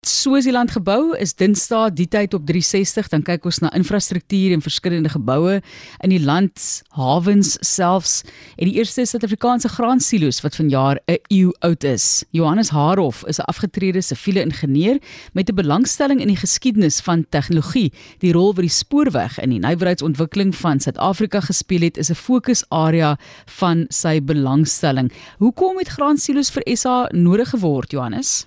Swaziland gebou is Dinsdae die tyd op 360 dan kyk ons na infrastruktuur en verskillende geboue in die land, hawens selfs en die eerste Suid-Afrikaanse graansilo's wat vanjaar 'n eeu oud is. Johannes Haarhof is 'n afgetrede siviele ingenieur met 'n belangstelling in die geskiedenis van tegnologie. Die rol wat die spoorweg in die nywerheidsontwikkeling van Suid-Afrika gespeel het, is 'n fokusarea van sy belangstelling. Hoekom het graansilo's vir SA nodig geword, Johannes?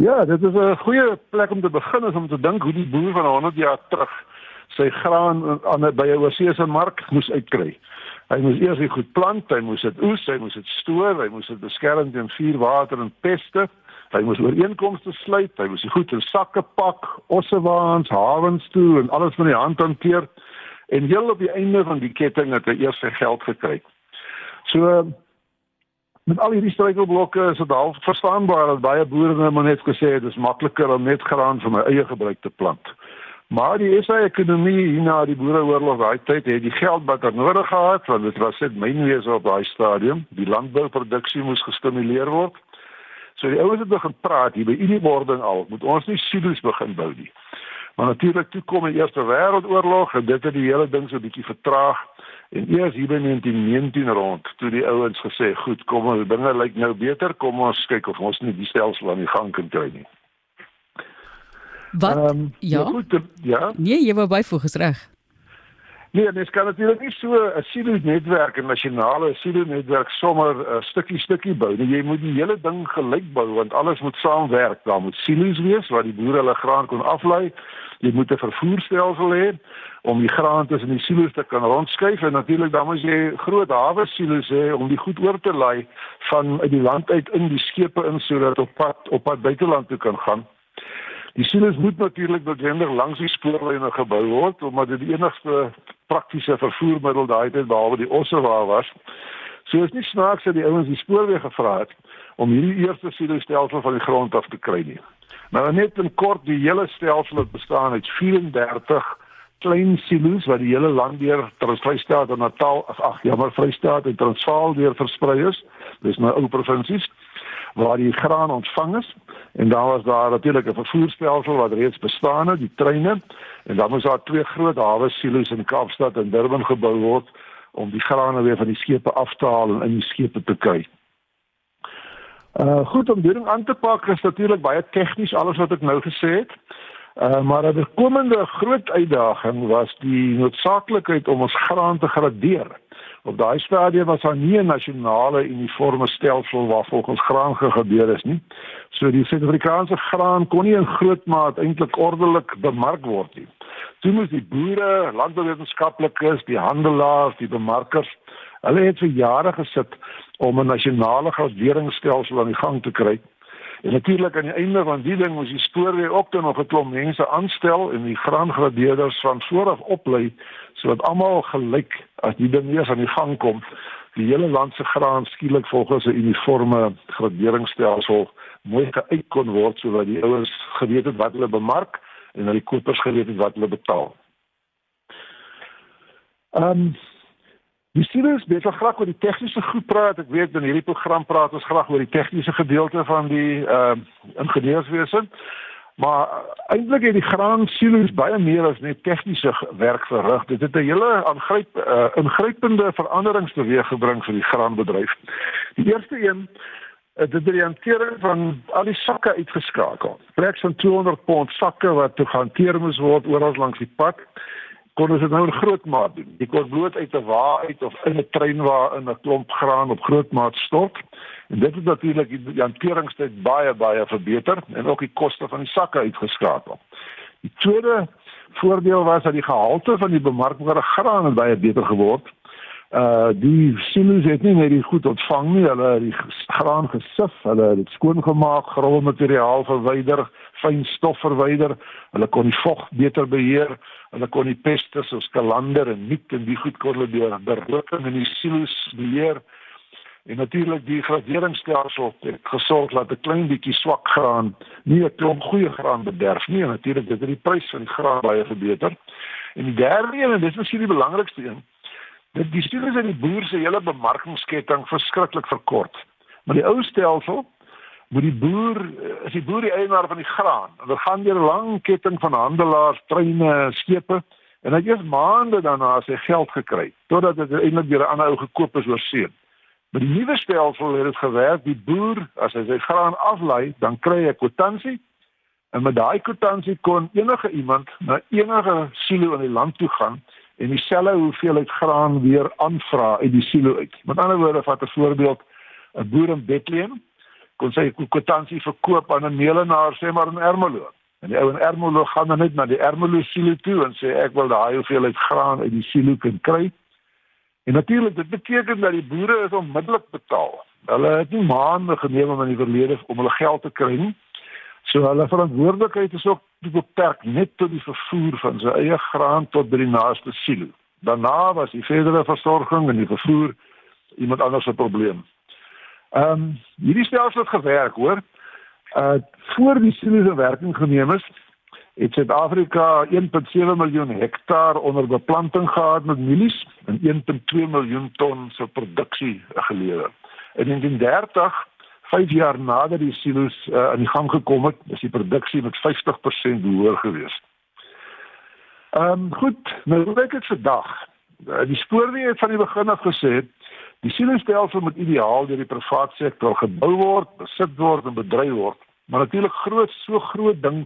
Ja, dit is 'n goeie plek om te begin om te dink hoe die boer van 100 jaar terug sy graan aan by 'n oorseese mark moes uitkry. Hy moes eers die goed plant, hy moes dit oes, hy moes dit stoor, hy moes dit beskerm teen vuur, water en peste. Hy moes ooreenkomste sluit, hy moes die goed in sakke pak, ossewaans, hawens toe en alles van die hand hanteer. En heel op die einde van die ketting het hy eers sy geld gekry. So met al hierdie struikelblokke is dit al verstaanbaar dat baie boere net maar net gesê het dis makliker om net graan vir my eie gebruik te plant. Maar die SA ekonomie hierna die boereoorlog daai tyd het die geld wat er nodig gehad want dit was net mynwese op daai stadium. Die landbouproduksie moes gestimuleer word. So die ouens het begin praat hier by hierdie wording al, moet ons nie silo's begin bou nie. Maar natuurlik toe kom die Eerste Wêreldoorlog en dit het die hele ding so 'n bietjie vertraag. En eers hier in 1919 rond, toe die ouens gesê, "Goed, kom ons dinge lyk nou beter, kom ons kyk of ons nie die stelsel aan die gang kan kry nie." Wat? Um, ja. Ja, goed, ja. Nee, jy wou byvoeg, is reg. Nee, mens kan natuurlik nie so 'n silo netwerk, 'n nasionale silo netwerk sommer uh, stukkie stukkie bou nie. Jy moet die hele ding gelyk bou want alles moet saamwerk. Daar moet silo's wees waar die boere hulle graan kon aflei. Jy moet 'n vervoerstelsel hê om die graan tussen die silo's te kan rondskuif en natuurlik dan moet jy groot hawe silo's hê om die goed oor te lei van uit die land uit in die skepe in sodat op pad op pad buiteland toe kan gaan. Die silo's moet natuurlik noodwendig langs die spoorlyne gebou word omdat dit die enigste praktiese vervoermiddel daai tyd behalwe die ossewa was. So is nie snaaks dat die ouens die spoorweë gevra het om hierdie eerste silo stelsel van die grond af te kry nie. Maar net in kort die hele stelsel het bestaan uit 34 klein silo's wat die hele land deur Transvaalstaat en Natal ag ja maar Vrystaat en Transvaal deur versprei is. Dis nou ou provinsies waar die graan ontvang is en dan was daar natuurlik 'n vervoerstelsel wat reeds bestaan het, die treine en dan moes daar twee groot hawe silo's in Kaapstad en Durban gebou word om die graan weer van die skepe af te haal en in die skepe te kry. Uh goed om dit aan te pak is natuurlik baie tegnies alles wat ek nou gesê het. Uh maar 'n komende groot uitdaging was die noodsaaklikheid om ons graan te gradeer. Op daai stadium was daar nie 'n nasionale uniforme stelsel waar volgens graan gegradeer is nie. So die Suid-Afrikaanse graan kon nie in groot maat eintlik ordelik bemark word nie. Toe moes die boere, landbouwetenskaplikes, die handelaars, die bemarkers, hulle het vir jare gesit om 'n nasionale graderingsstelsel aan die gang te kry. En natuurlik aan die einde van die ding moes die spoorweë ook dan nog 'n klomp mense aanstel en die graangradeerders van vooraf oplei sodat almal gelyk as die ding eers aan die gang kom, die hele land se graan skielik volgens 'n uniforme graderingsstelsel mooi geuit kon word sodat die ouens geweet het wat hulle bemark en dat die kopers geweet het wat hulle betaal. Ehm um, Die students weet wel graag oor die tegniese goed praat. Ek weet in hierdie program praat ons graag oor die tegniese gedeelte van die ehm uh, ingenieurswese. Maar eintlik het die graan silo's baie meer as net tegniese werk verrig. Dit het 'n hele aangryp uh, ingrypende veranderings teweeggebring vir die graanbedryf. Die eerste een het dit die hantering van al die sakke uitgeskakel. Plek van 200 pond sakke wat toe gehanteer moes word oral langs die pad kon ons dit nou in groot maat doen. Jy kon bloot uit 'n wa uit of in 'n trein waar in 'n klomp graan op groot maat stort. En dit het natuurlik die hanteringstyd baie baie verbeter en ook die koste van die sakke uitgeskakel. Die tweede voordeel was dat die gehalte van die bemarkbare graan baie beter geword. Uh die silo's het nie net die goed ontvang nie, hulle het die graan gesif, hulle het dit skoongemaak, grondmateriaal verwyder, fyn stof verwyder, hulle kon die vog beter beheer, hulle kon die peste soos kalander en niek en die goed kon hulle deur berooking in die silo's beheer. En natuurlik die graderingsstelsel het gesorg dat 'n klein bietjie swak graan nie 'n klomp goeie graan bederf nie. Natuurlik het dit die prys van graan baie verbeter. En die derde een en dis miskien die belangrikste een dit die studies in die boer se hele bemarkingsketting verskriklik verkort. Maar die ou stelsel moet die boer is die boer die eienaar van die graan. Dit gaan deur 'n lang ketting van handelaars, treine, skepe en hy het maande daarna sy geld gekry totdat dit eintlik deur 'n ander ou gekoop is oor see. Met die nuwe stelsel het dit gewerk, die boer as hy sy graan aflei, dan kry hy kwitansie en met daai kwitansie kon enige iemand na enige silo in die land toe gaan en dieselfde hoeveelheid graan weer aanvra uit die silo uit. Met ander woorde, vat 'n voorbeeld 'n boer in Bethlehem kon sy kwitansie verkoop aan 'n meelenaar sê maar in Ermelo. En die ou in Ermelo gaan dan net na die Ermelo silo toe en sê ek wil daai hoeveelheid graan uit die silo kan kry. En natuurlik dit beteken dat die boere is onmiddellik betaal. Hulle het nie maande geneem om in die verlede om hulle geld te kry nie. So hulle verantwoordelikheid is ook beperk net tot die vervoer van sy eie graan tot by die naaste silo. Daarna was die verdere versorging en die vervoer iemand anders se probleem. Ehm um, hierdie stelsel het gewerk, hoor. Uh voor die silo's in werking geneem is, het Suid-Afrika 1.7 miljoen hektaar onder beplanting gehad met mielies en 1.2 miljoen ton se produksie gelewer. In 1930, 5 jaar nadat die silo's uh, aan die gang gekom het, is die produksie met 50% hoër gewees. Ehm um, goed, nou kyk ek vandag. Uh, die spoorweë het van die begin af gesê Die sielstelsel moet ideaal deur die private sektor gebou word, besit word en bedryf word. Maar natuurlik groot so groot ding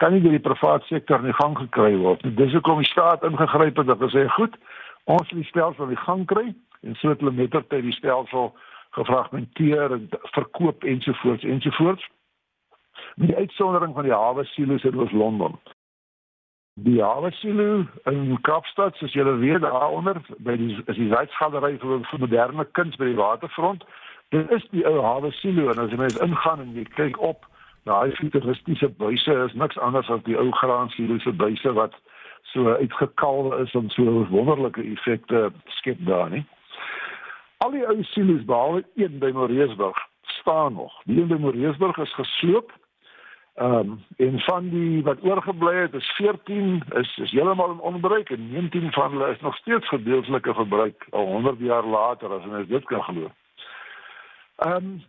kan nie deur die private sektor in gang gekry word nie. Dis hoekom die staat ingegryp het en gesê, "Goed, ons wil die stelsel in gang kry en so het hulle mettertyd die stelsel gefragmenteer en verkoop ensovoorts ensovoorts." Met die uitsondering van die hawe silo's in Londen. Die Havasilo in Kaapstad, soos julle weet, daaronder by die is die Zuidgalery vir, vir moderne kuns by die waterfront. Dit is die ou Havasilo en as jy mens ingaan en jy kyk op, daai futuristiese buise is niks anders as die ou graansilo se buise wat so uitgekalwe is en so wonderlike effekte skep daar, nie? Al die ou silo's behalwe een by Moreesburg staan nog. Die een by Moreesburg is gesloop Ehm um, en van die wat oorgebly het, is 14 is is heeltemal in onbruik en 19 van hulle is nog steeds gedeeltelike verbruik al 100 jaar later as ons dit kan glo. Ehm um,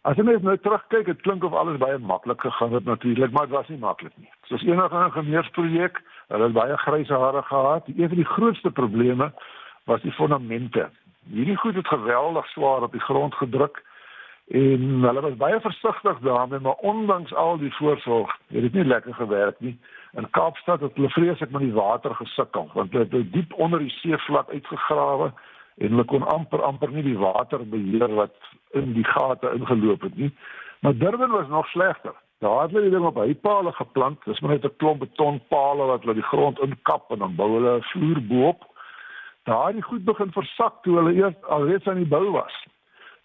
as jy net nou terugkyk, dit klink of alles baie maklik gegaan het natuurlik, maar dit was nie maklik nie. Soos enige ingenieursprojek, hulle het baie grysse hare gehad. Een van die grootste probleme was die fondamente. Hierdie goed het geweldig swaar op die grond gedruk En hulle was baie versigtig daarmee, maar ondanks al die voorsorg, het dit nie lekker gewerk nie. In Kaapstad het hulle vreeslik met die water gesukkel, want dit het diep onder die seevlak uitgegrawe en hulle kon amper amper nie die water beheer wat in die gate ingeloop het nie. Maar Durban was nog slegter. Daar het hulle ding op heipale geplant. Dis maar net 'n klomp betonpale wat hulle die grond inkap en dan bou hulle 'n vloer bo-op. Daar het die goed begin versak toe hulle eers alreeds aan die bou was.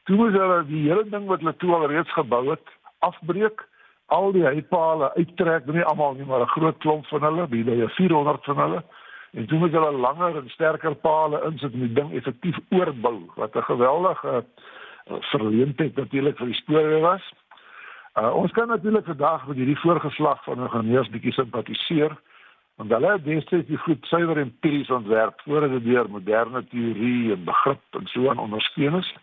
Toe moes hulle die hele ding wat hulle toe al reeds gebou het afbreek, al die heipale uittrek, nie almal nie, maar 'n groot klomp van hulle, by die 400 van hulle. En toe moes hulle langer en sterker pale insit om die ding effektief oorbou, wat 'n geweldige uh, verleentheid natuurlik vir die spoorweë was. Uh, ons kan natuurlik vandag met hierdie voorgeslag van ingenieurs bietjie simpatiseer want hulle het destyds die goed suiwer empiries ontwerp voordat dit deur moderne teorie en begrip en so aan ondersteun is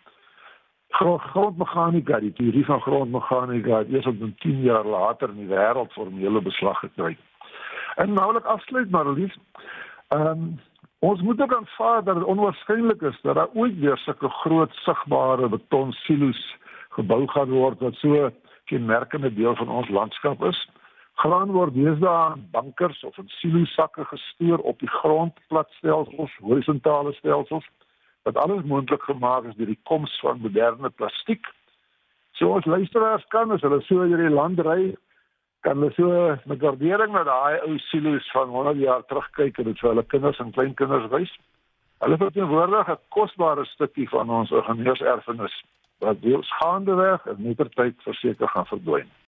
grondmeganika, die teorie van grondmeganika het eers op 10 jaar later in die wêreld formele beslag gekry. En noulik afsluit maar lief. Ehm um, ons moet ook aanvaar dat dit onwaarskynlik is dat daar ooit weer sulke groot sigbare beton silo's gebou gaan word wat so 'n merkende deel van ons landskap is. Graan word deesdae in bankers of in silo sakke gestoor op die grond platstelsels, horisontale stelsels wat alles moontlik gemaak is deur die koms van moderne plastiek. So ons luisteraars kan as hulle so deur die land ry, kan hulle so met waardering na daai ou silo's van 100 jaar terugkyk en dit vir hulle kinders en kleinkinders wys. Hulle verteenwoordig 'n kosbare stukkie van ons ingenieurserfenis wat deels gaandeweg en mettertyd verseker gaan verdwyn.